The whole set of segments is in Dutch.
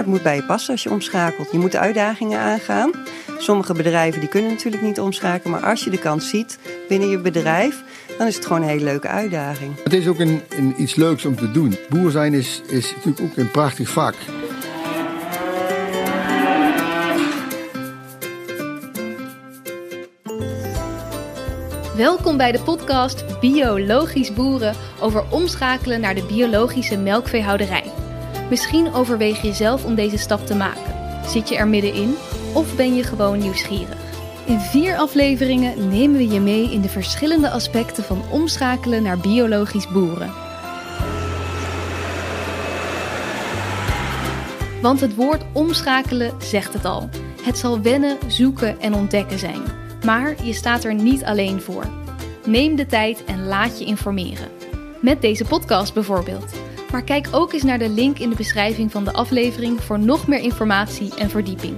Het moet bij je passen als je omschakelt. Je moet de uitdagingen aangaan. Sommige bedrijven die kunnen natuurlijk niet omschakelen, maar als je de kans ziet binnen je bedrijf, dan is het gewoon een hele leuke uitdaging. Het is ook een, een iets leuks om te doen. Boer zijn is, is natuurlijk ook een prachtig vak. Welkom bij de podcast Biologisch Boeren over omschakelen naar de biologische melkveehouderij. Misschien overweeg je zelf om deze stap te maken. Zit je er middenin of ben je gewoon nieuwsgierig? In vier afleveringen nemen we je mee in de verschillende aspecten van omschakelen naar biologisch boeren. Want het woord omschakelen zegt het al. Het zal wennen, zoeken en ontdekken zijn. Maar je staat er niet alleen voor. Neem de tijd en laat je informeren. Met deze podcast bijvoorbeeld. Maar kijk ook eens naar de link in de beschrijving van de aflevering voor nog meer informatie en verdieping.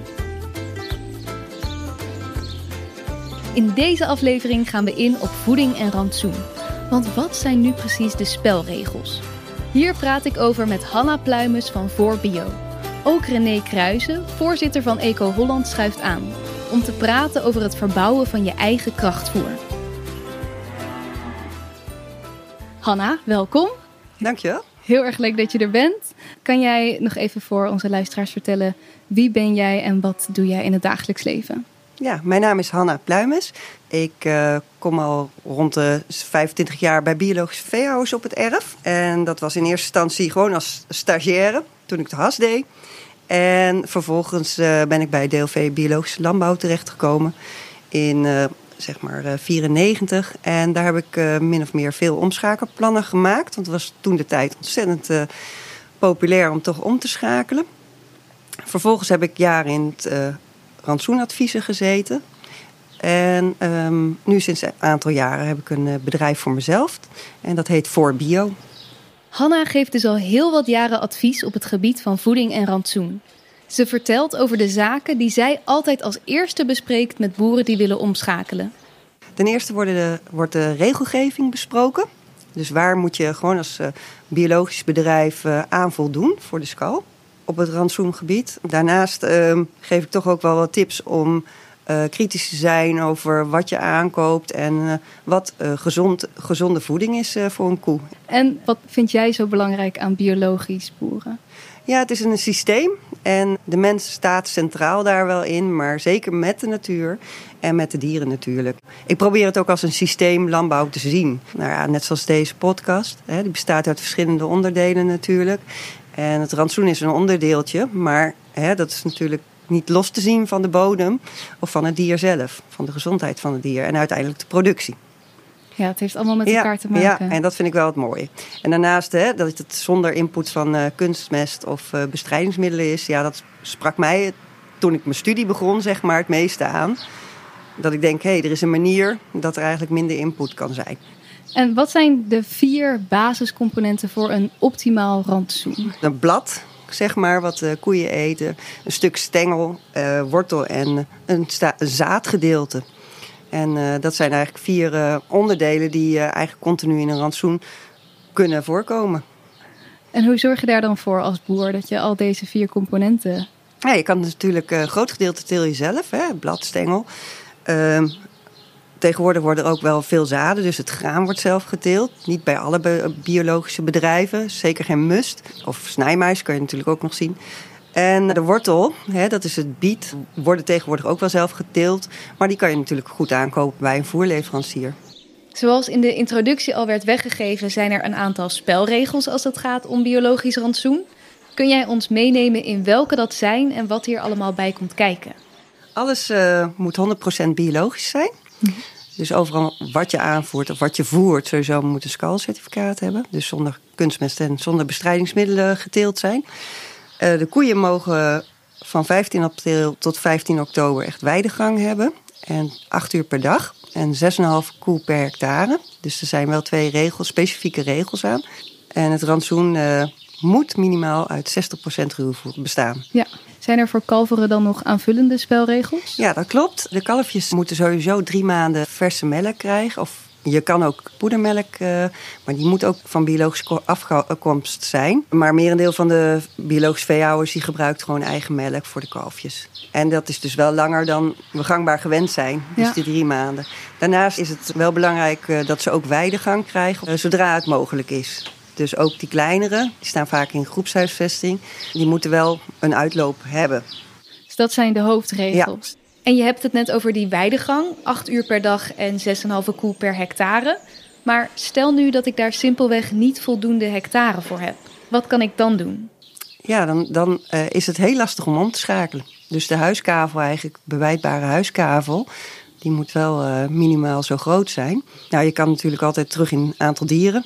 In deze aflevering gaan we in op voeding en rantsoen. Want wat zijn nu precies de spelregels? Hier praat ik over met Hanna Pluimes van Voor Bio. Ook René Kruijzen, voorzitter van Eco Holland, schuift aan om te praten over het verbouwen van je eigen krachtvoer. Hanna, welkom. Dankjewel. Heel erg leuk dat je er bent. Kan jij nog even voor onze luisteraars vertellen wie ben jij en wat doe jij in het dagelijks leven? Ja, mijn naam is Hanna Pluimes. Ik uh, kom al rond de 25 jaar bij biologische veehouders op het erf. En dat was in eerste instantie gewoon als stagiaire toen ik de has deed. En vervolgens uh, ben ik bij DLV Biologische Landbouw terechtgekomen in uh, zeg maar 94. En daar heb ik min of meer veel omschakelplannen gemaakt. Want het was toen de tijd ontzettend populair om toch om te schakelen. Vervolgens heb ik jaren in het rantsoenadviezen gezeten. En um, nu sinds een aantal jaren heb ik een bedrijf voor mezelf. En dat heet Voor Bio. Hanna geeft dus al heel wat jaren advies op het gebied van voeding en rantsoen. Ze vertelt over de zaken die zij altijd als eerste bespreekt met boeren die willen omschakelen. Ten eerste wordt de, wordt de regelgeving besproken. Dus waar moet je gewoon als uh, biologisch bedrijf uh, aan voldoen voor de skal op het rantsoengebied. Daarnaast uh, geef ik toch ook wel wat tips om uh, kritisch te zijn over wat je aankoopt en wat gezond, gezonde voeding is voor een koe. En wat vind jij zo belangrijk aan biologisch boeren? Ja, het is een systeem en de mens staat centraal daar wel in, maar zeker met de natuur en met de dieren natuurlijk. Ik probeer het ook als een systeem landbouw te zien. Nou ja, net zoals deze podcast. Hè, die bestaat uit verschillende onderdelen natuurlijk. En het rantsoen is een onderdeeltje, maar hè, dat is natuurlijk niet los te zien van de bodem of van het dier zelf, van de gezondheid van het dier en uiteindelijk de productie. Ja, het heeft allemaal met elkaar te maken. Ja, en dat vind ik wel het mooie. En daarnaast, hè, dat het zonder input van uh, kunstmest of uh, bestrijdingsmiddelen is, ja, dat sprak mij toen ik mijn studie begon, zeg maar, het meeste aan. Dat ik denk, hé, hey, er is een manier dat er eigenlijk minder input kan zijn. En wat zijn de vier basiscomponenten voor een optimaal rantsoen? Een blad, zeg maar, wat uh, koeien eten. Een stuk stengel, wortel en een, een zaadgedeelte. En uh, dat zijn eigenlijk vier onderdelen die eigenlijk continu in een rantsoen kunnen voorkomen. En hoe zorg je daar dan voor als boer dat je al deze vier componenten... Ja, je kan natuurlijk een groot gedeelte teel je zelf, hè, blad, stengel. Ehm, tegenwoordig worden er ook wel veel zaden, dus het graan wordt zelf geteeld. Niet bij alle biologische bedrijven, zeker geen must. Of snijmais kan je natuurlijk ook nog zien. En de wortel, hè, dat is het biet, worden tegenwoordig ook wel zelf geteeld. Maar die kan je natuurlijk goed aankopen bij een voerleverancier. Zoals in de introductie al werd weggegeven, zijn er een aantal spelregels als het gaat om biologisch rantsoen. Kun jij ons meenemen in welke dat zijn en wat hier allemaal bij komt kijken? Alles uh, moet 100% biologisch zijn. Dus overal wat je aanvoert of wat je voert, sowieso moet een SCAL-certificaat hebben. Dus zonder kunstmest en zonder bestrijdingsmiddelen geteeld zijn. Uh, de koeien mogen van 15 april tot 15 oktober echt weidegang hebben. En 8 uur per dag. En 6,5 koe per hectare. Dus er zijn wel twee regels, specifieke regels aan. En het rantsoen uh, moet minimaal uit 60% ruwvoer bestaan. Ja. Zijn er voor kalveren dan nog aanvullende spelregels? Ja, dat klopt. De kalfjes moeten sowieso drie maanden verse melk krijgen. Of Je kan ook poedermelk, uh, maar die moet ook van biologische afkomst zijn. Maar merendeel van de biologische veehouders die gebruikt gewoon eigen melk voor de kalfjes. En dat is dus wel langer dan we gangbaar gewend zijn, dus ja. de drie maanden. Daarnaast is het wel belangrijk uh, dat ze ook weidegang krijgen, uh, zodra het mogelijk is. Dus ook die kleinere, die staan vaak in groepshuisvesting, die moeten wel een uitloop hebben. Dus dat zijn de hoofdregels. Ja. En je hebt het net over die weidegang, 8 uur per dag en 6,5 koe per hectare. Maar stel nu dat ik daar simpelweg niet voldoende hectare voor heb. Wat kan ik dan doen? Ja, dan, dan uh, is het heel lastig om om te schakelen. Dus de huiskavel, eigenlijk bewijdbare huiskavel, die moet wel uh, minimaal zo groot zijn. Nou, je kan natuurlijk altijd terug in aantal dieren.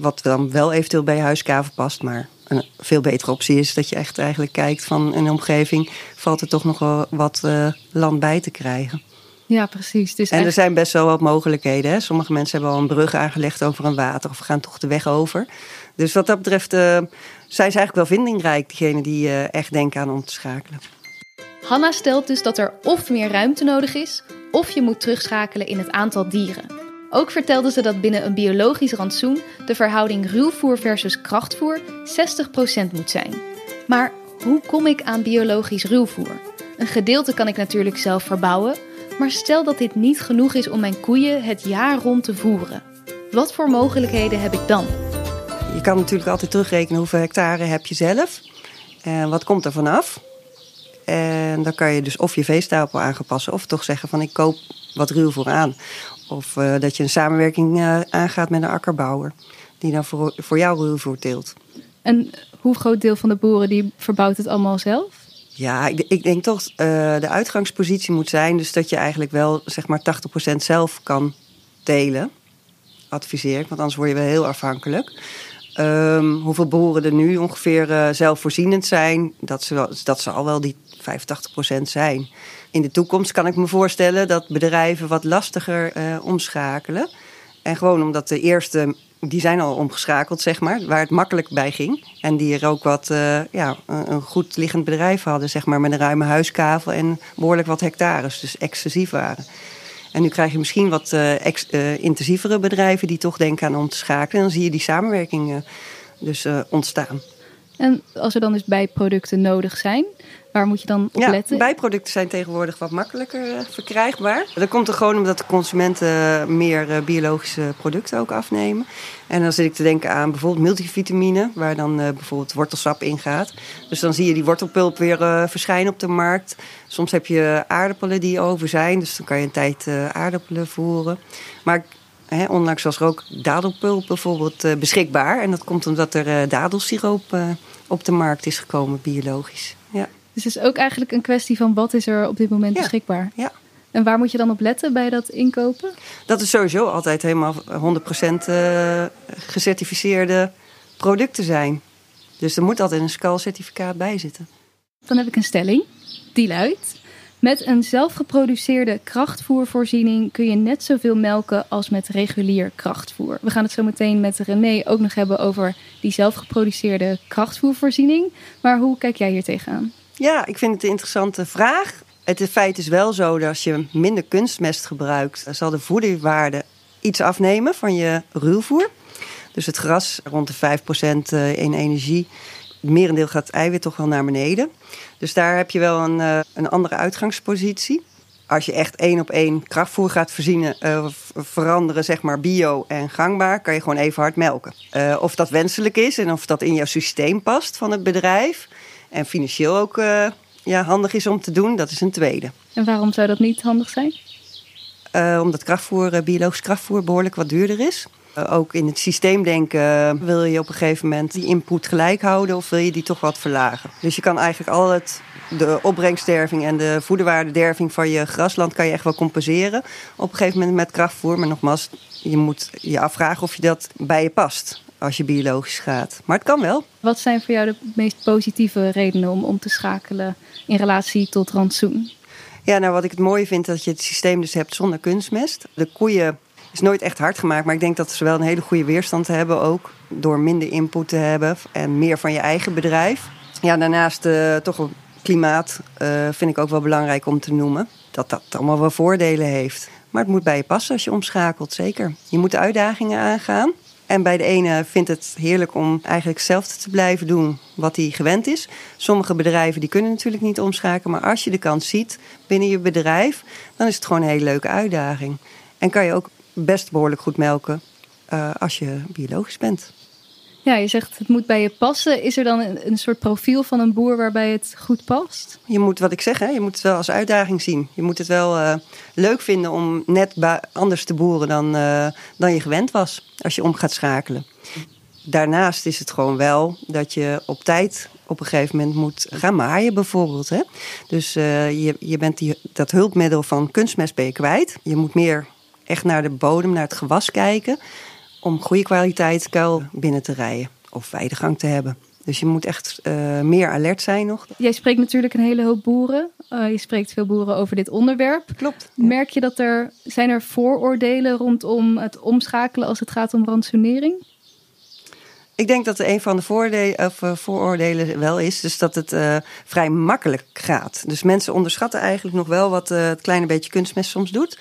Wat dan wel eventueel bij huiskavel past, maar een veel betere optie is dat je echt eigenlijk kijkt van een omgeving, valt er toch nog wel wat uh, land bij te krijgen. Ja, precies. Dus en er zijn best wel wat mogelijkheden. Hè? Sommige mensen hebben al een brug aangelegd over een water of gaan toch de weg over. Dus wat dat betreft uh, zijn ze eigenlijk wel vindingrijk, diegenen die uh, echt denken aan om te schakelen. Hanna stelt dus dat er of meer ruimte nodig is, of je moet terugschakelen in het aantal dieren. Ook vertelde ze dat binnen een biologisch rantsoen de verhouding ruwvoer versus krachtvoer 60% moet zijn. Maar hoe kom ik aan biologisch ruwvoer? Een gedeelte kan ik natuurlijk zelf verbouwen, maar stel dat dit niet genoeg is om mijn koeien het jaar rond te voeren. Wat voor mogelijkheden heb ik dan? Je kan natuurlijk altijd terugrekenen hoeveel hectare heb je zelf en wat komt er vanaf. En dan kan je dus of je veestapel aanpassen of toch zeggen van ik koop wat ruwvoer aan. Of uh, dat je een samenwerking uh, aangaat met een akkerbouwer. Die dan voor, voor jou ruwvoer teelt. En hoe groot deel van de boeren die verbouwt het allemaal zelf? Ja, ik, ik denk toch uh, de uitgangspositie moet zijn. Dus dat je eigenlijk wel zeg maar 80% zelf kan delen. Adviseer ik, want anders word je wel heel afhankelijk. Um, hoeveel boeren er nu ongeveer zelfvoorzienend zijn, dat ze, dat ze al wel die 85% zijn. In de toekomst kan ik me voorstellen dat bedrijven wat lastiger uh, omschakelen. En gewoon omdat de eerste, die zijn al omgeschakeld, zeg maar, waar het makkelijk bij ging. En die er ook wat, uh, ja, een goed liggend bedrijf hadden, zeg maar, met een ruime huiskavel en behoorlijk wat hectares, dus excessief waren. En nu krijg je misschien wat uh, intensievere bedrijven die toch denken aan om te schakelen. En dan zie je die samenwerking dus ontstaan. En als er dan dus bijproducten nodig zijn, Waar moet je dan op ja, letten? Bijproducten zijn tegenwoordig wat makkelijker uh, verkrijgbaar. Dat komt er gewoon omdat de consumenten meer uh, biologische producten ook afnemen. En dan zit ik te denken aan bijvoorbeeld multivitamine, waar dan uh, bijvoorbeeld wortelsap in gaat. Dus dan zie je die wortelpulp weer verschijnen op de markt. Soms heb je aardappelen die over zijn, dus dan kan je een tijd aardappelen voeren. Maar He, onlangs was er ook dadelpulp bijvoorbeeld uh, beschikbaar. En dat komt omdat er uh, dadelsiroop uh, op de markt is gekomen, biologisch. Ja. Dus het is ook eigenlijk een kwestie van wat is er op dit moment ja. beschikbaar. Ja. En waar moet je dan op letten bij dat inkopen? Dat is sowieso altijd helemaal 100% uh, gecertificeerde producten zijn. Dus er moet altijd een SCAL-certificaat bij zitten. Dan heb ik een stelling. Die luidt... Met een zelfgeproduceerde krachtvoervoorziening kun je net zoveel melken als met regulier krachtvoer. We gaan het zo meteen met René ook nog hebben over die zelfgeproduceerde krachtvoervoorziening. Maar hoe kijk jij hier tegenaan? Ja, ik vind het een interessante vraag. Het feit is wel zo dat als je minder kunstmest gebruikt, zal de voedingswaarde iets afnemen van je ruwvoer. Dus het gras rond de 5% eh, in energie. Het merendeel gaat het eiwit toch wel naar beneden. Dus daar heb je wel een, uh, een andere uitgangspositie. Als je echt één op één krachtvoer gaat voorzien, uh, veranderen, zeg maar bio en gangbaar, kan je gewoon even hard melken. Uh, of dat wenselijk is en of dat in jouw systeem past van het bedrijf. En financieel ook ja, handig is om te doen, dat is een tweede. En waarom zou dat niet handig zijn? Omdat krachtvoer, biologisch krachtvoer behoorlijk wat duurder is. Uh, ook in het systeemdenken wil je op een gegeven moment die input gelijk houden of wil je die toch wat verlagen. Dus je kan eigenlijk al het, de opbrengstderving en de voederwaardederving van je grasland kan je echt wel compenseren op een gegeven moment met krachtvoer. Maar nogmaals, je moet je afvragen of je dat bij je past als je biologisch gaat. Maar het kan wel. Wat zijn voor jou de meest positieve redenen om om te schakelen in relatie tot rantsoen? Ja, nou wat ik het mooie vind, dat je het systeem dus hebt zonder kunstmest. De koeien is nooit echt hard gemaakt, maar ik denk dat ze wel een hele goede weerstand hebben ook. Door minder input te hebben en meer van je eigen bedrijf. Ja, daarnaast uh, toch een klimaat uh, vind ik ook wel belangrijk om te noemen. Dat dat allemaal wel voordelen heeft. Maar het moet bij je passen als je omschakelt, zeker. Je moet de uitdagingen aangaan. En bij de ene vindt het heerlijk om eigenlijk hetzelfde te blijven doen wat hij gewend is. Sommige bedrijven die kunnen natuurlijk niet omschakelen. Maar als je de kans ziet binnen je bedrijf, dan is het gewoon een hele leuke uitdaging. En kan je ook best behoorlijk goed melken uh, als je biologisch bent. Ja, je zegt het moet bij je passen. Is er dan een, een, soort profiel van een boer waarbij het goed past? Je moet, wat ik zeg, hè, je moet het wel als uitdaging zien. Je moet het wel uh, leuk vinden om net anders te boeren dan, uh, dan je gewend was als je om gaat schakelen. Daarnaast is het gewoon wel dat je op tijd op een gegeven moment moet gaan maaien bijvoorbeeld. Hè? Dus uh, je, je bent die, dat hulpmiddel van kunstmest ben je kwijt. Je moet meer echt naar de bodem, naar het gewas kijken om goede kwaliteit kuil binnen te rijden of weidegang te hebben. Dus je moet echt uh, meer alert zijn nog. Jij spreekt natuurlijk een hele hoop boeren. Uh, je spreekt veel boeren over dit onderwerp. Klopt. Merk je dat er zijn er vooroordelen rondom het omschakelen als het gaat om ransonering? Ik denk dat een van de voordelen, of, uh, vooroordelen wel is, dus dat het vrij makkelijk gaat. Dus mensen onderschatten eigenlijk nog wel wat het kleine beetje kunstmest soms doet.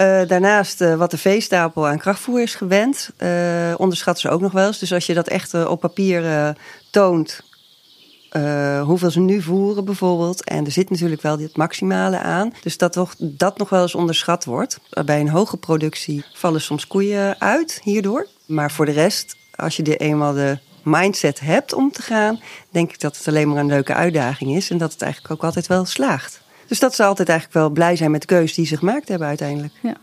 Uh, daarnaast uh, wat de veestapel aan krachtvoer is gewend, uh, onderschatten ze ook nog wel eens. Dus als je dat echt op papier toont, hoeveel ze nu voeren bijvoorbeeld. En er zit natuurlijk wel dit maximale aan. Dus dat, toch, dat nog wel eens onderschat wordt. Bij een hoge productie vallen soms koeien uit hierdoor. Maar voor de rest, als je eenmaal de mindset hebt om te gaan, denk ik dat het alleen maar een leuke uitdaging is. En dat het eigenlijk ook altijd wel slaagt. Dus dat ze altijd eigenlijk wel blij zijn met de keus die ze gemaakt hebben uiteindelijk. Ja.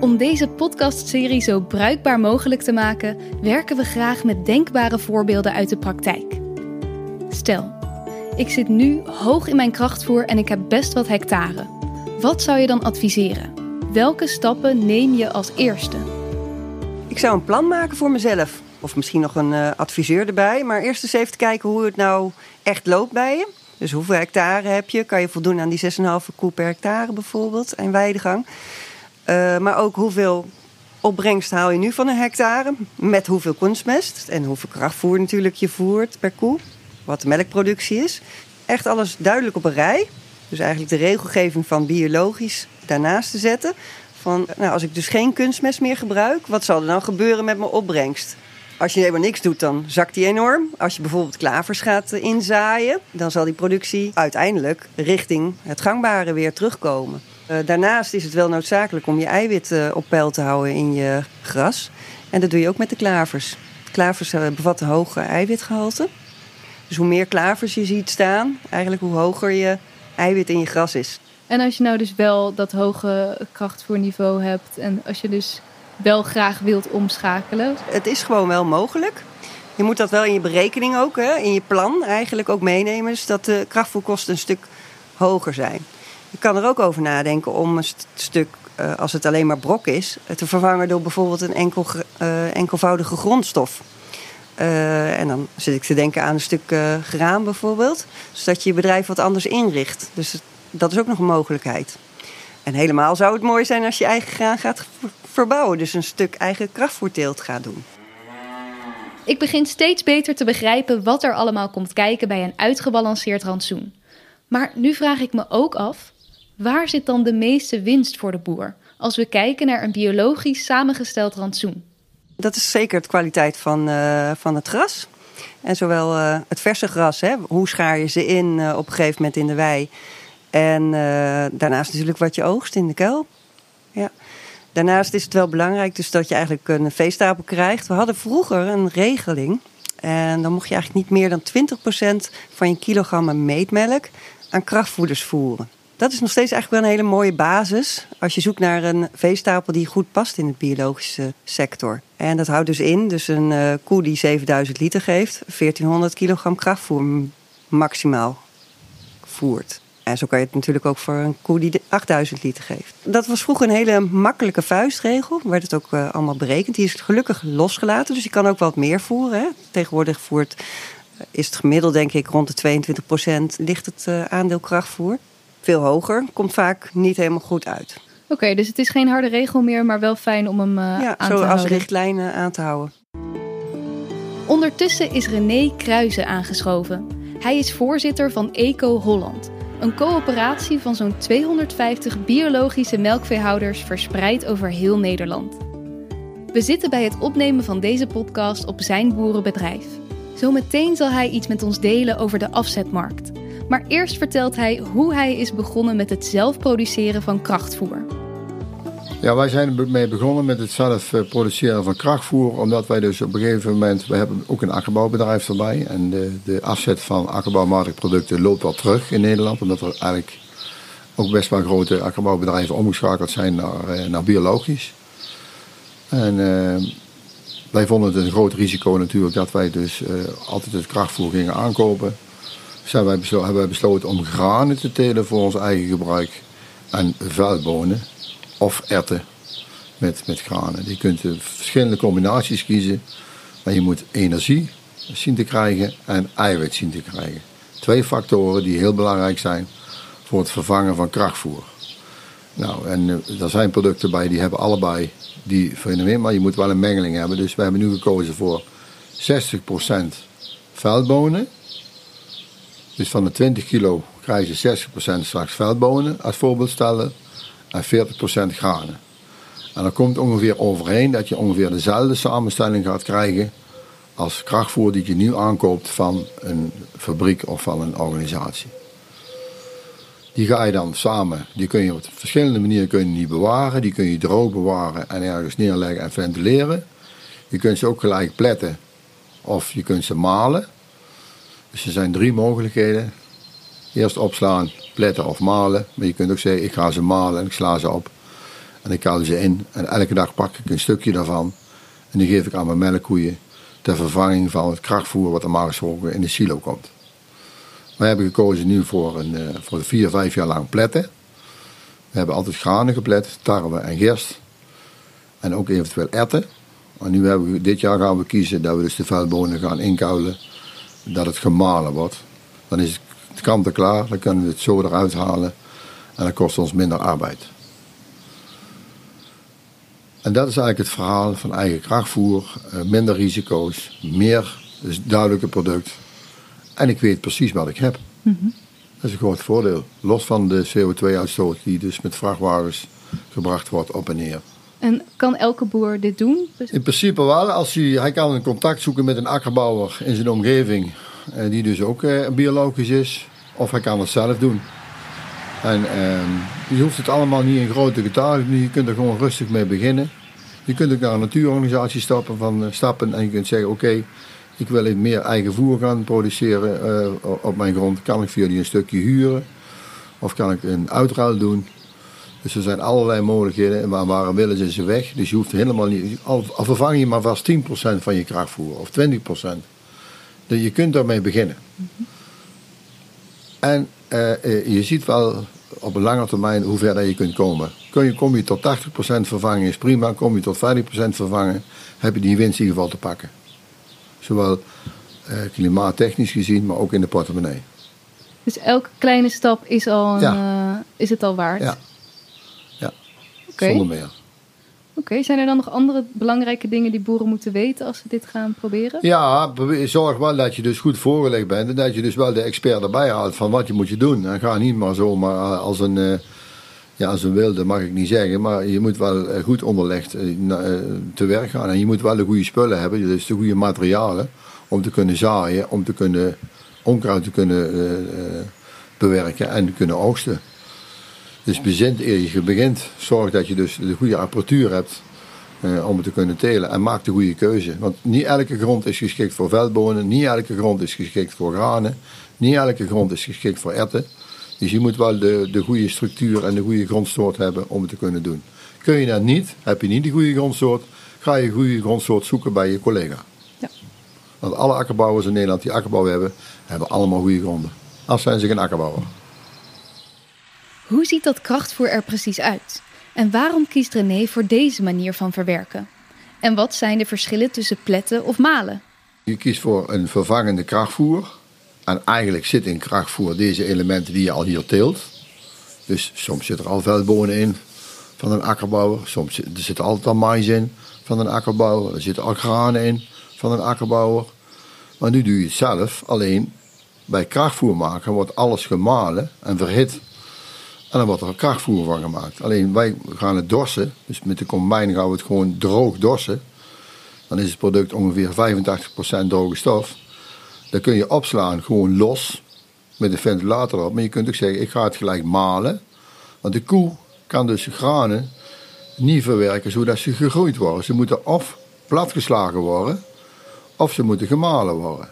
Om deze podcastserie zo bruikbaar mogelijk te maken, werken we graag met denkbare voorbeelden uit de praktijk. Stel, ik zit nu hoog in mijn krachtvoer en ik heb best wat hectare. Wat zou je dan adviseren? Welke stappen neem je als eerste? Ik zou een plan maken voor mezelf. Of misschien nog een uh, adviseur erbij. Maar eerst eens even kijken hoe het nou echt loopt bij je. Dus hoeveel hectare heb je? Kan je voldoen aan die 6,5 koe per hectare bijvoorbeeld en weidegang? Uh, maar ook hoeveel opbrengst haal je nu van een hectare? Met hoeveel kunstmest en hoeveel krachtvoer natuurlijk je voert per koe? Wat de melkproductie is. Echt alles duidelijk op een rij. Dus eigenlijk de regelgeving van biologisch daarnaast te zetten. Van, nou, als ik dus geen kunstmest meer gebruik, wat zal er dan gebeuren met mijn opbrengst? Als je helemaal niks doet, dan zakt die enorm. Als je bijvoorbeeld klavers gaat eh, inzaaien, dan zal die productie uiteindelijk richting het gangbare weer terugkomen. Uh, daarnaast is het wel noodzakelijk om je eiwit uh, op peil te houden in je gras. En dat doe je ook met de klavers. Klavers bevatten hoge eiwitgehalte. Dus hoe meer klavers je ziet staan, eigenlijk hoe hoger je eiwit in je gras is. En als je nou dus wel dat hoge krachtvoerniveau hebt en als je dus wel graag wilt omschakelen? Het is gewoon wel mogelijk. Je moet dat wel in je berekening ook, hè, in je plan eigenlijk ook meenemen. Dus dat de krachtvoerkosten een stuk hoger zijn. Je kan er ook over nadenken om een st stuk, uh, als het alleen maar brok is, te vervangen door bijvoorbeeld een enkel, uh, enkelvoudige grondstof. En dan zit ik te denken aan een stuk graan bijvoorbeeld. Zodat je je bedrijf wat anders inricht. Dus dat is ook nog een mogelijkheid. En helemaal zou het mooi zijn als je eigen graan gaat verbouwen. Dus een stuk eigen krachtvoerteelt gaat doen. Ik begin steeds beter te begrijpen wat er allemaal komt kijken bij een uitgebalanceerd rantsoen. Maar nu vraag ik me ook af, waar zit dan de meeste winst voor de boer als we kijken naar een biologisch samengesteld rantsoen? Dat is zeker de kwaliteit van, uh, van het gras. En zowel uh, het verse gras, hè, hoe schaar je ze in uh, op een gegeven moment in de wei. En daarnaast natuurlijk wat je oogst in de kuil. Ja. Daarnaast is het wel belangrijk dus dat je eigenlijk een veestapel krijgt. We hadden vroeger een regeling. En dan mocht je eigenlijk niet meer dan 20% van je kilogram meetmelk aan krachtvoeders voeren. Dat is nog steeds eigenlijk wel een hele mooie basis als je zoekt naar een veestapel die goed past in de biologische sector. En dat houdt dus in, dus een uh, koe die 7000 liter geeft, 1400 kilogram krachtvoer maximaal voert. En zo kan je het natuurlijk ook voor een koe die 8000 liter geeft. Dat was vroeger een hele makkelijke vuistregel. Werd het ook uh, allemaal berekend. Die is gelukkig losgelaten, dus je kan ook wat meer voeren. Hè. Tegenwoordig voert, uh, is het gemiddeld denk ik rond de 22 procent ligt het uh, aandeel krachtvoer. Veel hoger, komt vaak niet helemaal goed uit. Oké, okay, dus het is geen harde regel meer, maar wel fijn om hem ja, aan te houden. Ja, zo als richtlijn aan te houden. Ondertussen is René Kruijzen aangeschoven. Hij is voorzitter van Eco Holland Een coöperatie van zo'n 250 biologische melkveehouders verspreid over heel Nederland. We zitten bij het opnemen van deze podcast op zijn boerenbedrijf. Zometeen zal hij iets met ons delen over de afzetmarkt. Maar eerst vertelt hij hoe hij is begonnen met het zelf produceren van krachtvoer. Ja, wij zijn ermee begonnen met het zelf eh, produceren van krachtvoer. Omdat wij dus op een gegeven moment, we hebben ook een akkerbouwbedrijf erbij. En de, de afzet van akkerbouwmatige producten loopt wel terug in Nederland. Omdat er eigenlijk ook best wel grote akkerbouwbedrijven omgeschakeld zijn naar, eh, naar biologisch. En uh, wij vonden het een groot risico natuurlijk dat wij dus uh, altijd het krachtvoer gingen aankopen. Dus hebben wij besloten om granen te telen voor ons eigen gebruik. En vuilbonen of erten met, met granen. Je kunt verschillende combinaties kiezen. Maar je moet energie zien te krijgen en eiwit zien te krijgen. Twee factoren die heel belangrijk zijn voor het vervangen van krachtvoer. Nou, en uh, er zijn producten bij die hebben allebei die fenomeen, maar je moet wel een mengeling hebben. Dus we hebben nu gekozen voor 60% veldbonen. Dus van de 20 kilo krijgen ze 60% straks veldbonen als voorbeeld stellen en 40% granen. En dan komt ongeveer overheen dat je ongeveer dezelfde samenstelling gaat krijgen als krachtvoer die je nu aankoopt van een fabriek of van een organisatie. Die ga je dan samen, die kun je op verschillende manieren kun je die bewaren. Die kun je droog bewaren en ergens neerleggen en ventileren. Je kunt ze ook gelijk pletten of je kunt ze malen. Dus er zijn drie mogelijkheden. Eerst opslaan, pletten of malen. Maar je kunt ook zeggen, ik ga ze malen en ik sla ze op. En ik haal ze in. En elke dag pak ik een stukje daarvan. En die geef ik aan mijn melkkoeien. Ter vervanging van het krachtvoer wat normaal gesproken in de silo komt. Wij hebben gekozen nu voor, een, uh, voor vier, vijf jaar lang pletten. We hebben altijd granen geplet, tarwe en gerst. En ook eventueel erten. Maar nu hebben we, dit jaar gaan we kiezen dat we dus de veldbonen gaan inkuilen. Dat het gemalen wordt. Dan is het kant klaar, dan kunnen we het zo eruit halen. En dat kost ons minder arbeid. En dat is eigenlijk het verhaal van eigen krachtvoer. Uh, minder risico's, meer dus duidelijke product. En ik weet precies wat ik heb. Mm -hmm. Dat is een groot voordeel. Los van de CO2-uitstoot die dus met vrachtwagens gebracht wordt op en neer. En kan elke boer dit doen? In principe wel. Als hij, hij kan een contact zoeken met een akkerbouwer in zijn omgeving. Eh, die dus ook eh, biologisch is. Of hij kan het zelf doen. En eh, je hoeft het allemaal niet in grote getalen. Je kunt er gewoon rustig mee beginnen. Je kunt ook naar een natuurorganisatie stappen, van, stappen en je kunt zeggen: Oké, ik wil even meer eigen voer gaan produceren op mijn grond. Kan ik via die een stukje huren? Of kan ik een uitruil doen? Dus er zijn allerlei mogelijkheden. Maar waar willen ze ze weg? Dus je hoeft helemaal niet. Al, al vervang je maar vast 10% van je krachtvoer of 20%. Dus je kunt daarmee beginnen. Mm -hmm. En uh, uh, je ziet wel op een lange termijn hoe ver dat je kunt komen. Kun je, kom je tot 80% vervangen is prima. Kom je tot 50% vervangen, heb je die winst in ieder geval te pakken. Zowel uh, klimaattechnisch gezien, maar ook in de portemonnee. Dus elke kleine stap is, al een, ja. uh, is het al waard? Ja, ja. Okay. zonder meer. Oké, zijn er dan nog andere belangrijke dingen die boeren moeten weten als ze dit gaan proberen? Ja, zorg wel dat je dus goed voorgelegd bent en dat je dus wel de expert erbij haalt van wat je moet je doen. En ga niet maar zomaar als een, uh, ja, als een wilde, mag ik niet zeggen, maar je moet wel goed onderlegd te werk gaan. En je moet wel de goede spullen hebben, dus de goede materialen om te kunnen zaaien, om te kunnen onkruid te kunnen bewerken en te kunnen oogsten. Dus bezint eer je begint. Zorg dat je dus de goede apparatuur hebt uh, om het te kunnen telen. En maak de goede keuze. Want niet elke grond is geschikt voor veldbonen. Niet elke grond is geschikt voor granen. Niet elke grond is geschikt voor erten. Dus je moet wel de, de goede structuur en de goede grondsoort hebben om het te kunnen doen. Kun je dat niet, heb je niet de goede grondsoort, ga je goede grondsoort zoeken bij je collega. Ja. Want alle akkerbouwers in Nederland die akkerbouw hebben, hebben allemaal goede gronden. Als zijn ze geen akkerbouwer. Hoe ziet dat krachtvoer er precies uit? En waarom kiest René voor deze manier van verwerken? En wat zijn de verschillen tussen pletten of malen? Je kiest voor een vervangende krachtvoer. En eigenlijk zitten in krachtvoer deze elementen die je al hier teelt. Dus soms zit er al veldbonen in van een akkerbouwer. Soms zit, er zit altijd al mais in van een akkerbouwer. Er zitten al granen in van een akkerbouwer. Maar nu doe je het zelf. Alleen bij krachtvoer maken wordt alles gemalen en verhit. En dan wordt er krachtvoer van gemaakt. Alleen wij gaan het dorsen. Dus met de combine gaan we het gewoon droog dorsen. Dan is het product ongeveer 85% droge stof. Dan kun je opslaan gewoon los met de ventilator op. Maar je kunt ook zeggen, ik ga het gelijk malen. Want de koe kan dus granen niet verwerken zodat ze gegroeid worden. Ze moeten of platgeslagen worden, of ze moeten gemalen worden.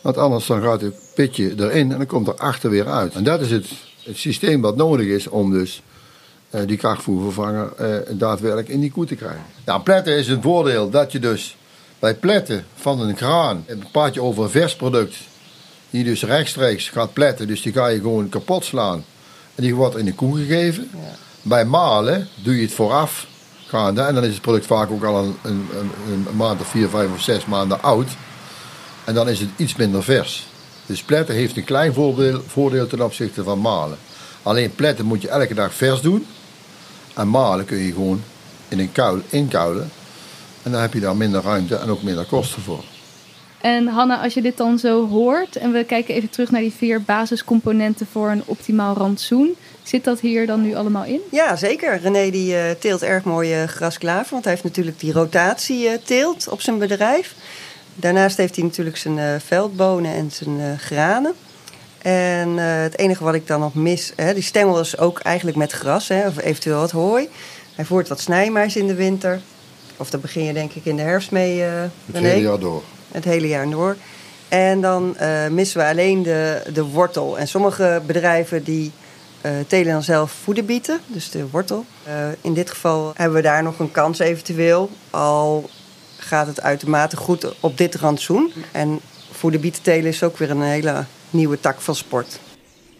Want anders dan gaat het pitje erin en dan komt er achter weer uit. En dat is het, het systeem wat nodig is om dus uh, die krachtvoervervanger uh, daadwerkelijk in die koe te krijgen. Nou, pletten is het voordeel dat je dus bij pletten van een graan, een praat je over een vers product, die dus rechtstreeks gaat pletten, dus die ga je gewoon kapot slaan. En die wordt in de koe gegeven. Ja. Bij malen doe je het vooraf gaande en dan is het product vaak ook al een, een, een, een maand of vier, vijf of zes maanden oud. En dan is het iets minder vers. Dus pletten heeft een klein voordeel, voordeel ten opzichte van malen. Alleen pletten moet je elke dag vers doen. En malen kun je gewoon in een kuil inkuilen. En dan heb je daar minder ruimte en ook minder kosten voor. En Hanna, als je dit dan zo hoort en we kijken even terug naar die vier basiscomponenten voor een optimaal rantsoen. Zit dat hier dan nu allemaal in? Ja, zeker. René die uh, teelt erg mooie uh, grasklaver, want hij heeft natuurlijk die rotatie uh, teelt op zijn bedrijf. Daarnaast heeft hij natuurlijk zijn uh, veldbonen en zijn uh, granen. En uh, het enige wat ik dan nog mis, hè, die stengel is ook eigenlijk met gras, hè, of eventueel wat hooi. Hij voert wat snijmais in de winter. Of daar begin je denk ik in de herfst mee. het hele jaar door. Het hele jaar door. En dan missen we alleen de, de wortel. En sommige bedrijven die telen dan zelf voederbieten, dus de wortel. in dit geval hebben we daar nog een kans eventueel. Al gaat het uitermate goed op dit rantsoen. En voor de bietentelen is ook weer een hele nieuwe tak van sport.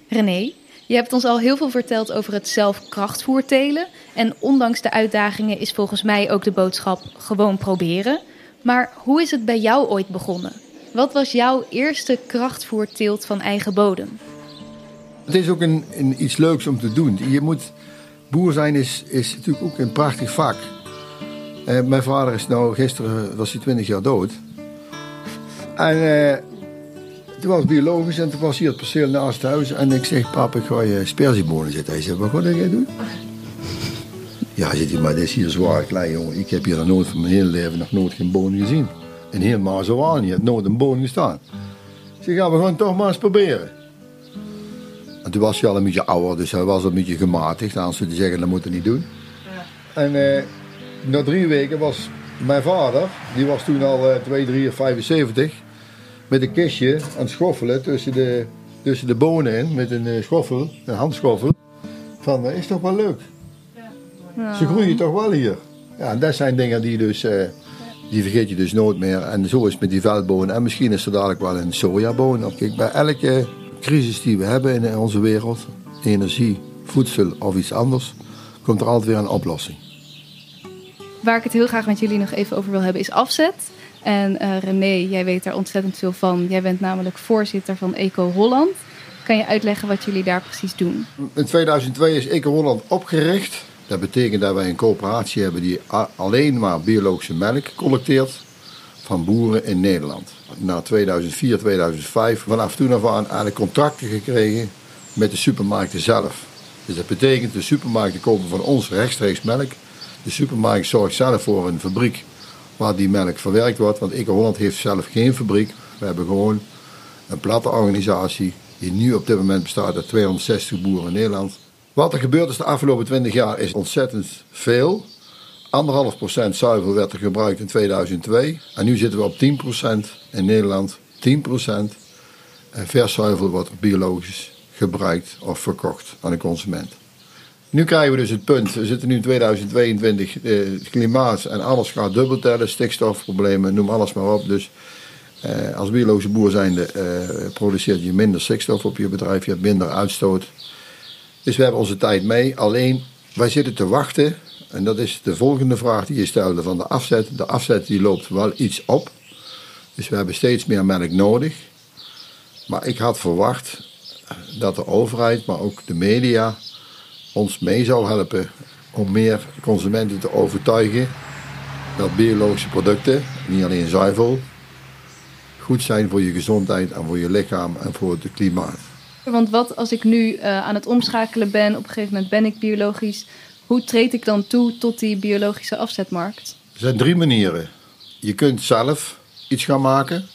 René, je hebt ons al heel veel verteld over het zelf krachtvoer telen. En ondanks de uitdagingen is volgens mij ook de boodschap gewoon proberen. Maar hoe is het bij jou ooit begonnen? Wat was jouw eerste krachtvoerteelt van eigen bodem? Het is ook een, een, iets leuks om te doen. Je moet, boer zijn is, is natuurlijk ook een prachtig vak. Uh, mijn vader is nou, gisteren was hij 20 jaar dood. En uh, toen was biologisch en toen was hij het perceel naast het huis. En ik zeg, papa, ik ga je sperziebonen zetten. Hij zegt, wat ga jij doen? Ja, zit hij, maar dit is hier zwaar klein, jongen. Ik heb hier nog nooit van mijn hele leven nog nooit geen bonen gezien. En helemaal zo aan, je hebt nooit een boon gestaan. Ik zeg, ja, we gaan toch maar eens proberen. En toen was hij al een beetje ouder, dus hij was een beetje gematigd. Anders zou hij zeggen, dat moet hij niet doen. Ja. En... Uh, na drie weken was mijn vader, die was toen al uh, 2, 3 of 75, met een kistje aan het schoffelen tussen de, tussen de bonen in, met een uh, schoffel, een handschoffel. Van, uh, is toch wel leuk? Ja. Ze groeien toch wel hier? Ja, en dat zijn dingen die dus, uh, die vergeet je dus nooit meer. En zo is het met die veldbonen. En misschien is er dadelijk wel een sojaboon. Kijk, bij elke crisis die we hebben in onze wereld, energie, voedsel of iets anders, komt er altijd weer een oplossing. Waar ik het heel graag met jullie nog even over wil hebben is afzet. En uh, René, jij weet daar ontzettend veel van. Jij bent namelijk voorzitter van Eco Holland. Kan je uitleggen wat jullie daar precies doen? In 2002 is Eco Holland opgericht. Dat betekent dat wij een coöperatie hebben die alleen maar biologische melk collecteert van boeren in Nederland. Na 2004, 2005, vanaf toen af aan eigenlijk contracten gekregen met de supermarkten zelf. Dus dat betekent de supermarkten kopen van ons rechtstreeks melk de supermarkt zorgt zelf voor een fabriek waar die melk verwerkt wordt. Want Holland heeft zelf geen fabriek. We hebben gewoon een platte organisatie die nu op dit moment bestaat uit 260 boeren in Nederland. Wat er gebeurd is de afgelopen 20 jaar is ontzettend veel. Anderhalf procent zuivel werd er gebruikt in 2002. En nu zitten we op 10% in Nederland. 10% en vers zuivel wordt biologisch gebruikt of verkocht aan de consument. Nu krijgen we dus het punt, we zitten nu in 2022, eh, klimaat en alles gaat dubbel tellen, stikstofproblemen, noem alles maar op. Dus eh, als biologische boer zijnde eh, produceert je minder stikstof op je bedrijf, je hebt minder uitstoot. Dus we hebben onze tijd mee, alleen wij zitten te wachten, en dat is de volgende vraag die je stelde van de afzet. De afzet die loopt wel iets op, dus we hebben steeds meer melk nodig. Maar ik had verwacht dat de overheid, maar ook de media ons mee zou helpen om meer consumenten te overtuigen dat biologische producten, niet alleen zuivel, goed zijn voor je gezondheid en voor je lichaam en voor het klimaat. Want wat als ik nu uh, aan het omschakelen ben, op een gegeven moment ben ik biologisch, hoe treed ik dan toe tot die biologische afzetmarkt? Er zijn drie manieren. Je kunt zelf iets gaan maken.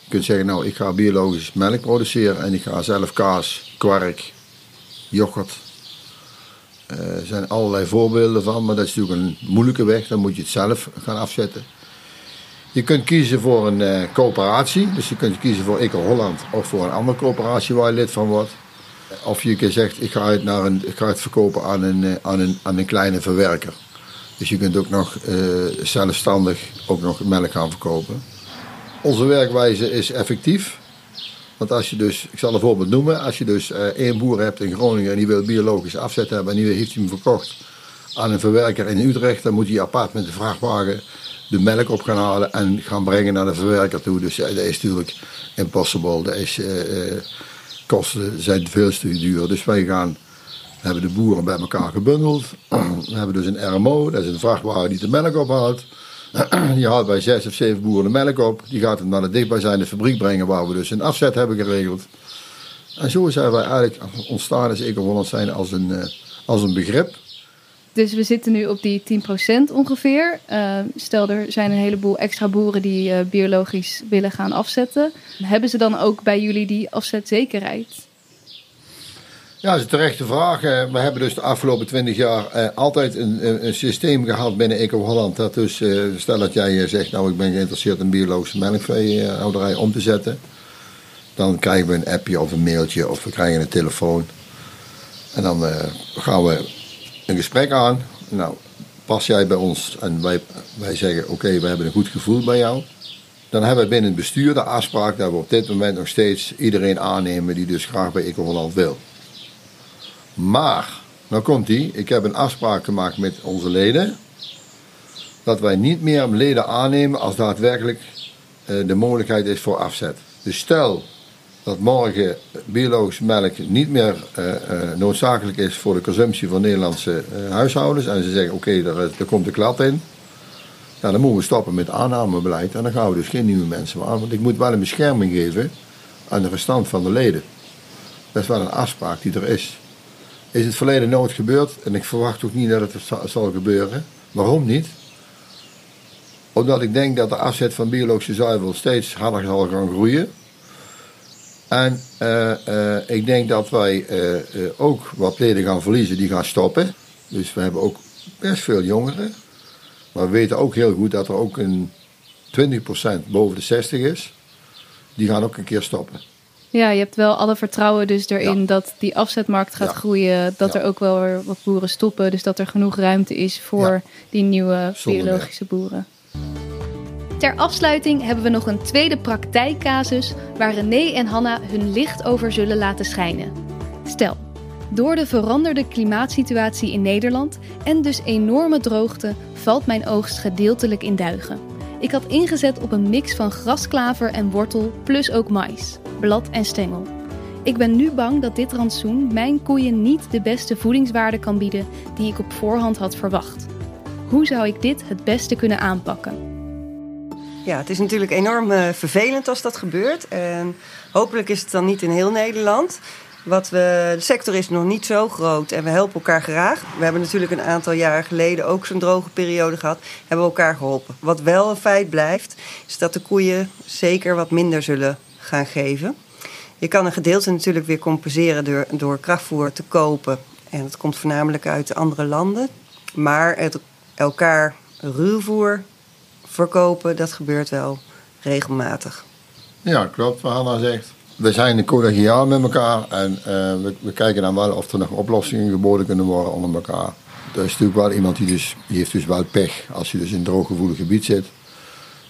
Je kunt zeggen, nou, ik ga biologisch melk produceren en ik ga zelf kaas, kwark, yoghurt. Eh, er zijn allerlei voorbeelden van, maar dat is natuurlijk een moeilijke weg. Dan moet je het zelf gaan afzetten. Je kunt kiezen voor een uh, coöperatie. Dus je kunt kiezen voor Eco Holland of voor een andere coöperatie waar je lid van wordt. Of je zegt, ik ga het, naar een, ik ga het verkopen aan een, eh, aan, een, aan een kleine verwerker. Dus je kunt ook nog zelfstandig ook nog melk gaan verkopen. Onze werkwijze is effectief. Want als je dus, ik zal een voorbeeld noemen, als je dus uh, één boer hebt in Groningen en die wil biologisch afzet hebben en die heeft hem verkocht aan een verwerker in Utrecht, dan moet hij apart met de vrachtwagen de melk op gaan halen en gaan brengen naar de verwerker toe. Dus ja, dat is natuurlijk impossible. Dat is, uh, kosten zijn veel te duur. Dus wij gaan, hebben de boeren bij elkaar gebundeld. We hebben dus een RMO, dat is een vrachtwagen die de melk ophaalt. Die haalt bij zes of zeven boeren de melk op. Die gaat het naar de dichtbijzijnde fabriek brengen waar we dus een afzet hebben geregeld. En zo zijn wij eigenlijk ontstaan als Eco zijn als een, als een begrip. Dus we zitten nu op die 10% ongeveer. Uh, stel, er zijn een heleboel extra boeren die uh, biologisch willen gaan afzetten. Hebben ze dan ook bij jullie die afzetzekerheid? Ja, dat is een terechte vraag. We hebben dus de afgelopen 20 jaar uh, altijd een, een, systeem gehad binnen Eco Holland. Dat dus, stel dat jij zegt, nou ik ben geïnteresseerd in biologische melkveehouderij om te zetten. Dan krijgen we een appje of een mailtje of we krijgen een telefoon. En dan gaan we een gesprek aan. Nou, pas jij bij ons en wij, wij zeggen: Oké, we hebben een goed gevoel bij jou. Dan hebben we binnen het bestuur de afspraak dat we op dit moment nog steeds iedereen aannemen die dus graag bij Ecoholland wil. Maar, nou komt die, ik heb een afspraak gemaakt met onze leden. Dat wij niet meer leden aannemen als daadwerkelijk uh, de mogelijkheid is voor afzet. Dus stel dat morgen biologische melk niet meer uh, uh, noodzakelijk is voor de consumptie van Nederlandse huishoudens. En ze zeggen: oké, daar, daar, komt de klad in. Ja, dan moeten we stoppen met aannamebeleid. En dan gaan we dus geen nieuwe mensen meer aan. Want ik moet wel een bescherming geven aan de verstand van de leden. Dat is wel een afspraak die er is. Is het verleden nooit gebeurd. En ik verwacht ook niet dat het zal gebeuren. Waarom niet? Omdat ik denk dat de afzet van biologische zuivel steeds harder zal gaan groeien. En uh, uh, ik denk dat wij uh, ook wat leden gaan verliezen die gaan stoppen. Dus we hebben ook best veel jongeren. Maar we weten ook heel goed dat er ook een 20% boven de 60 is. Die gaan ook een keer stoppen. Ja, je hebt wel alle vertrouwen dus erin dat die afzetmarkt gaat groeien. Dat er ook wel weer wat boeren stoppen. Dus dat er genoeg ruimte is voor die nieuwe biologische boeren. Ter afsluiting hebben we nog een tweede praktijkcasus waar René en Hanna hun licht over zullen laten schijnen. Stel, door de veranderde klimaatsituatie in Nederland en dus enorme droogte valt mijn oogst gedeeltelijk in duigen. Ik had ingezet op een mix van grasklaver en wortel plus ook mais, blad en stengel. Ik ben nu bang dat dit rantsoen mijn koeien niet de beste voedingswaarde kan bieden die ik op voorhand had verwacht. Hoe zou ik dit het beste kunnen aanpakken? Ja, het is natuurlijk enorm uh, vervelend als dat gebeurt. En hopelijk is het dan niet in heel Nederland. Wat we, de sector is nog niet zo groot en we helpen elkaar graag. We hebben natuurlijk een aantal jaar geleden ook zo'n droge periode gehad. Hebben we elkaar geholpen. Wat wel een feit blijft, is dat de koeien zeker wat minder zullen gaan geven. Je kan een gedeelte natuurlijk weer compenseren door, door krachtvoer te kopen. En dat komt voornamelijk uit andere landen. Maar het elkaar ruwvoer verkopen, dat gebeurt wel regelmatig. Ja, klopt wat Hanna zegt. We zijn collegiaal met elkaar en uh, we, we, kijken dan wel of er nog oplossingen geboden kunnen worden onder elkaar. Er is natuurlijk wel iemand die, dus, die heeft dus wel pech. Als je dus in een drooggevoelig gebied zit,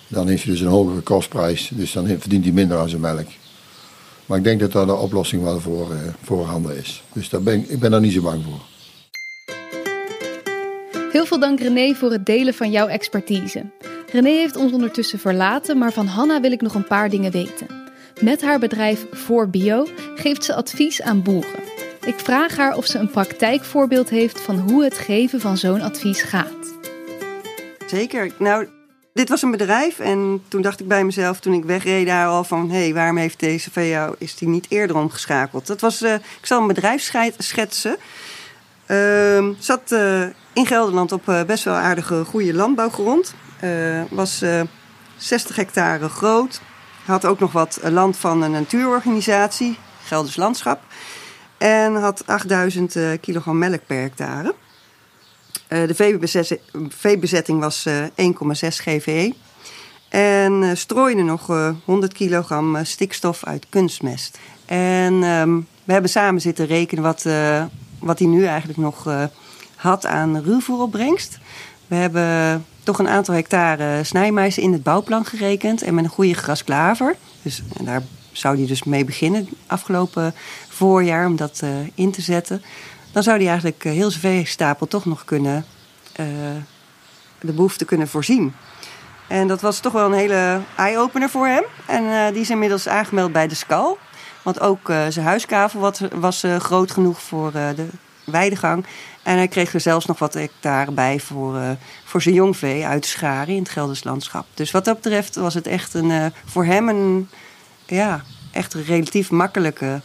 dan heeft hij dus een hogere kostprijs. Dus dan verdient hij minder aan zijn melk. Maar ik denk dat daar de oplossing wel voor, uh, voorhanden is. Dus daar ben, ik ben daar niet zo bang voor. Heel veel dank René voor het delen van jouw expertise. René heeft ons ondertussen verlaten, maar van Hanna wil ik nog een paar dingen weten. Met haar bedrijf Voor Bio geeft ze advies aan boeren. Ik vraag haar of ze een praktijkvoorbeeld heeft van hoe het geven van zo'n advies gaat. Zeker. Nou, Dit was een bedrijf en toen dacht ik bij mezelf, toen ik wegreed daar al van... hé, hey, waarom heeft deze VO, is die niet eerder omgeschakeld? Dat was, uh, ik zal een bedrijf schetsen. Uh, zat uh, in Gelderland op uh, best wel aardige, goede landbouwgrond. was 60 hectare groot. Had ook nog wat land van een natuurorganisatie, Gelders Landschap. En had 8000 kilogram melk per hectare. Uh, de veebezetting was uh, 1,6 GVE. En uh, strooide nog 100 kilogram stikstof uit kunstmest. En um, we hebben samen zitten rekenen wat, wat hij nu eigenlijk nog had aan ruwvoeropbrengst. We hebben toch een aantal hectare snijmais in het bouwplan gerekend. En met een goede grasklaver. Dus daar zou hij dus mee beginnen afgelopen voorjaar om dat in te zetten dan zou hij eigenlijk heel zijn veestapel toch nog kunnen uh, de behoefte kunnen voorzien. En dat was toch wel een hele eye-opener voor hem. En uh, die is inmiddels aangemeld bij de SCAL. Want ook zijn huiskavel was, was groot genoeg voor de weidegang. En hij kreeg er zelfs nog wat hectare bij voor, voor zijn jongvee uit Scharen in het Gelders landschap. Dus wat dat betreft was het echt een, voor hem een ja, echt een relatief makkelijke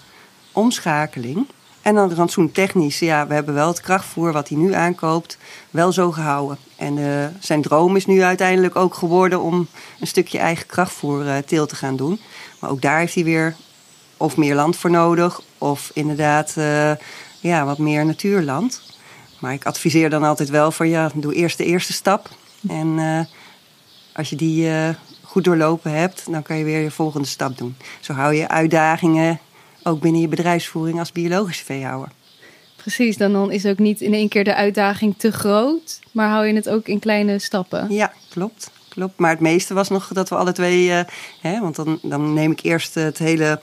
omschakeling. En dan rantsoen technisch, ja, we hebben wel het krachtvoer wat hij nu aankoopt, wel zo gehouden. En uh, zijn droom is nu uiteindelijk ook geworden om een stukje eigen krachtvoer uh, teel te gaan doen. Maar ook daar heeft hij weer of meer land voor nodig, of inderdaad uh, ja, wat meer natuurland. Maar ik adviseer dan altijd wel van ja, doe eerst de eerste stap. En als je die goed doorlopen hebt, dan kan je weer je volgende stap doen. Zo hou je uitdagingen ook binnen je bedrijfsvoering als biologische veehouder. Precies, dan, dan is ook niet in één keer de uitdaging te groot, maar hou je het ook in kleine stappen. Ja, klopt. klopt. Maar het meeste was nog dat we alle twee, uh, hè, want dan, dan neem ik eerst het hele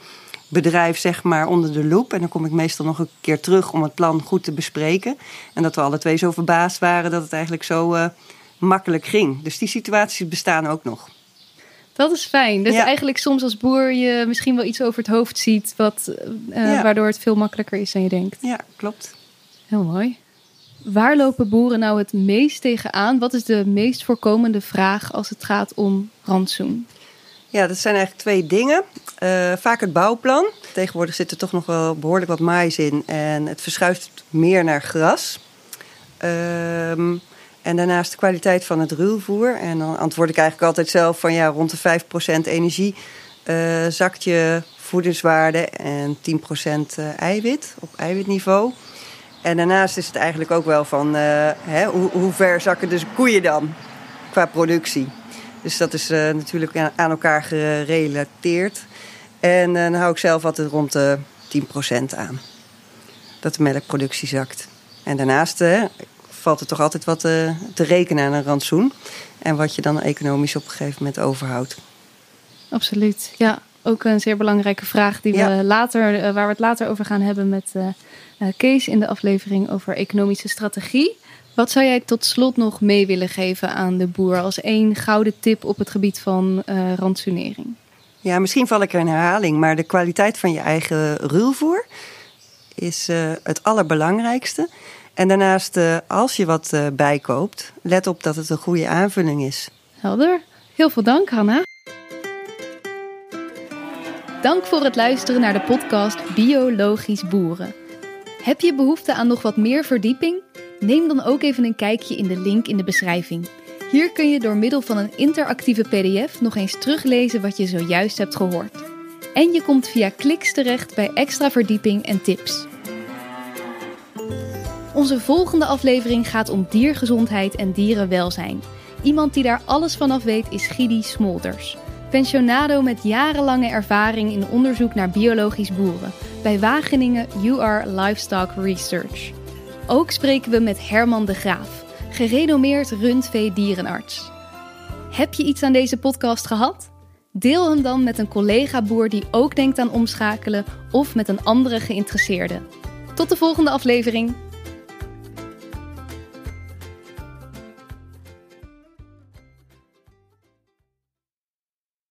bedrijf zeg maar onder de loep. En dan kom ik meestal nog een keer terug om het plan goed te bespreken. En dat we alle twee zo verbaasd waren dat het eigenlijk zo uh, makkelijk ging. Dus die situaties bestaan ook nog. Dat is fijn. Dat je eigenlijk soms als boer je misschien wel iets over het hoofd ziet, wat, uh, waardoor het veel makkelijker is dan je denkt. Ja, klopt. Heel mooi. Waar lopen boeren nou het meest tegenaan? Wat is de meest voorkomende vraag als het gaat om rantsoen? Ja, dat zijn eigenlijk twee dingen. Uh, vaak het bouwplan. Tegenwoordig zit er toch nog wel behoorlijk wat mais in en het verschuift meer naar gras. Ehm en daarnaast de kwaliteit van het ruwvoer. En dan antwoord ik eigenlijk altijd zelf van ja, rond de 5% energie uh, zakt je voedingswaarde en 10% uh, eiwit op eiwitniveau. En daarnaast is het eigenlijk ook wel van uh, hè, hoe, hoe, ver zakken dus koeien dan qua productie. Dus dat is natuurlijk aan elkaar gerelateerd. En dan hou ik zelf altijd rond de 10% aan. Dat de melkproductie zakt. En daarnaast, valt er toch altijd wat te, eh, te rekenen aan een rantsoen. En wat je dan economisch op een gegeven moment overhoudt. Absoluut, ja. Ook een zeer belangrijke vraag die we later, eh, waar we het later over gaan hebben met uh, Kees in de aflevering over economische strategie. Wat zou jij tot slot nog mee willen geven aan de boer als één gouden tip op het gebied van uh, rantsoenering? Ja, misschien val ik er in herhaling, maar de kwaliteit van je eigen ruwvoer is uh, het allerbelangrijkste. En daarnaast, uh, als je wat uh, bijkoopt, let op dat het een goede aanvulling is. Helder. Heel veel dank, Hanna. Dank voor het luisteren naar de podcast Biologisch Boeren. Heb je behoefte aan nog wat meer verdieping? Neem dan ook even een kijkje in de link in de beschrijving. Hier kun je door middel van een interactieve PDF nog eens teruglezen wat je zojuist hebt gehoord. En je komt via kliks terecht bij extra verdieping en tips. Onze volgende aflevering gaat om diergezondheid en dierenwelzijn. Iemand die daar alles vanaf weet is Gidi Smolders. Pensionado met jarenlange ervaring in onderzoek naar biologisch boeren. Bij Wageningen UR Livestock Research. Ook spreken we met Herman de Graaf, gerenommeerd rundvee-dierenarts. Heb je iets aan deze podcast gehad? Deel hem dan met een collega-boer die ook denkt aan omschakelen of met een andere geïnteresseerde. Tot de volgende aflevering.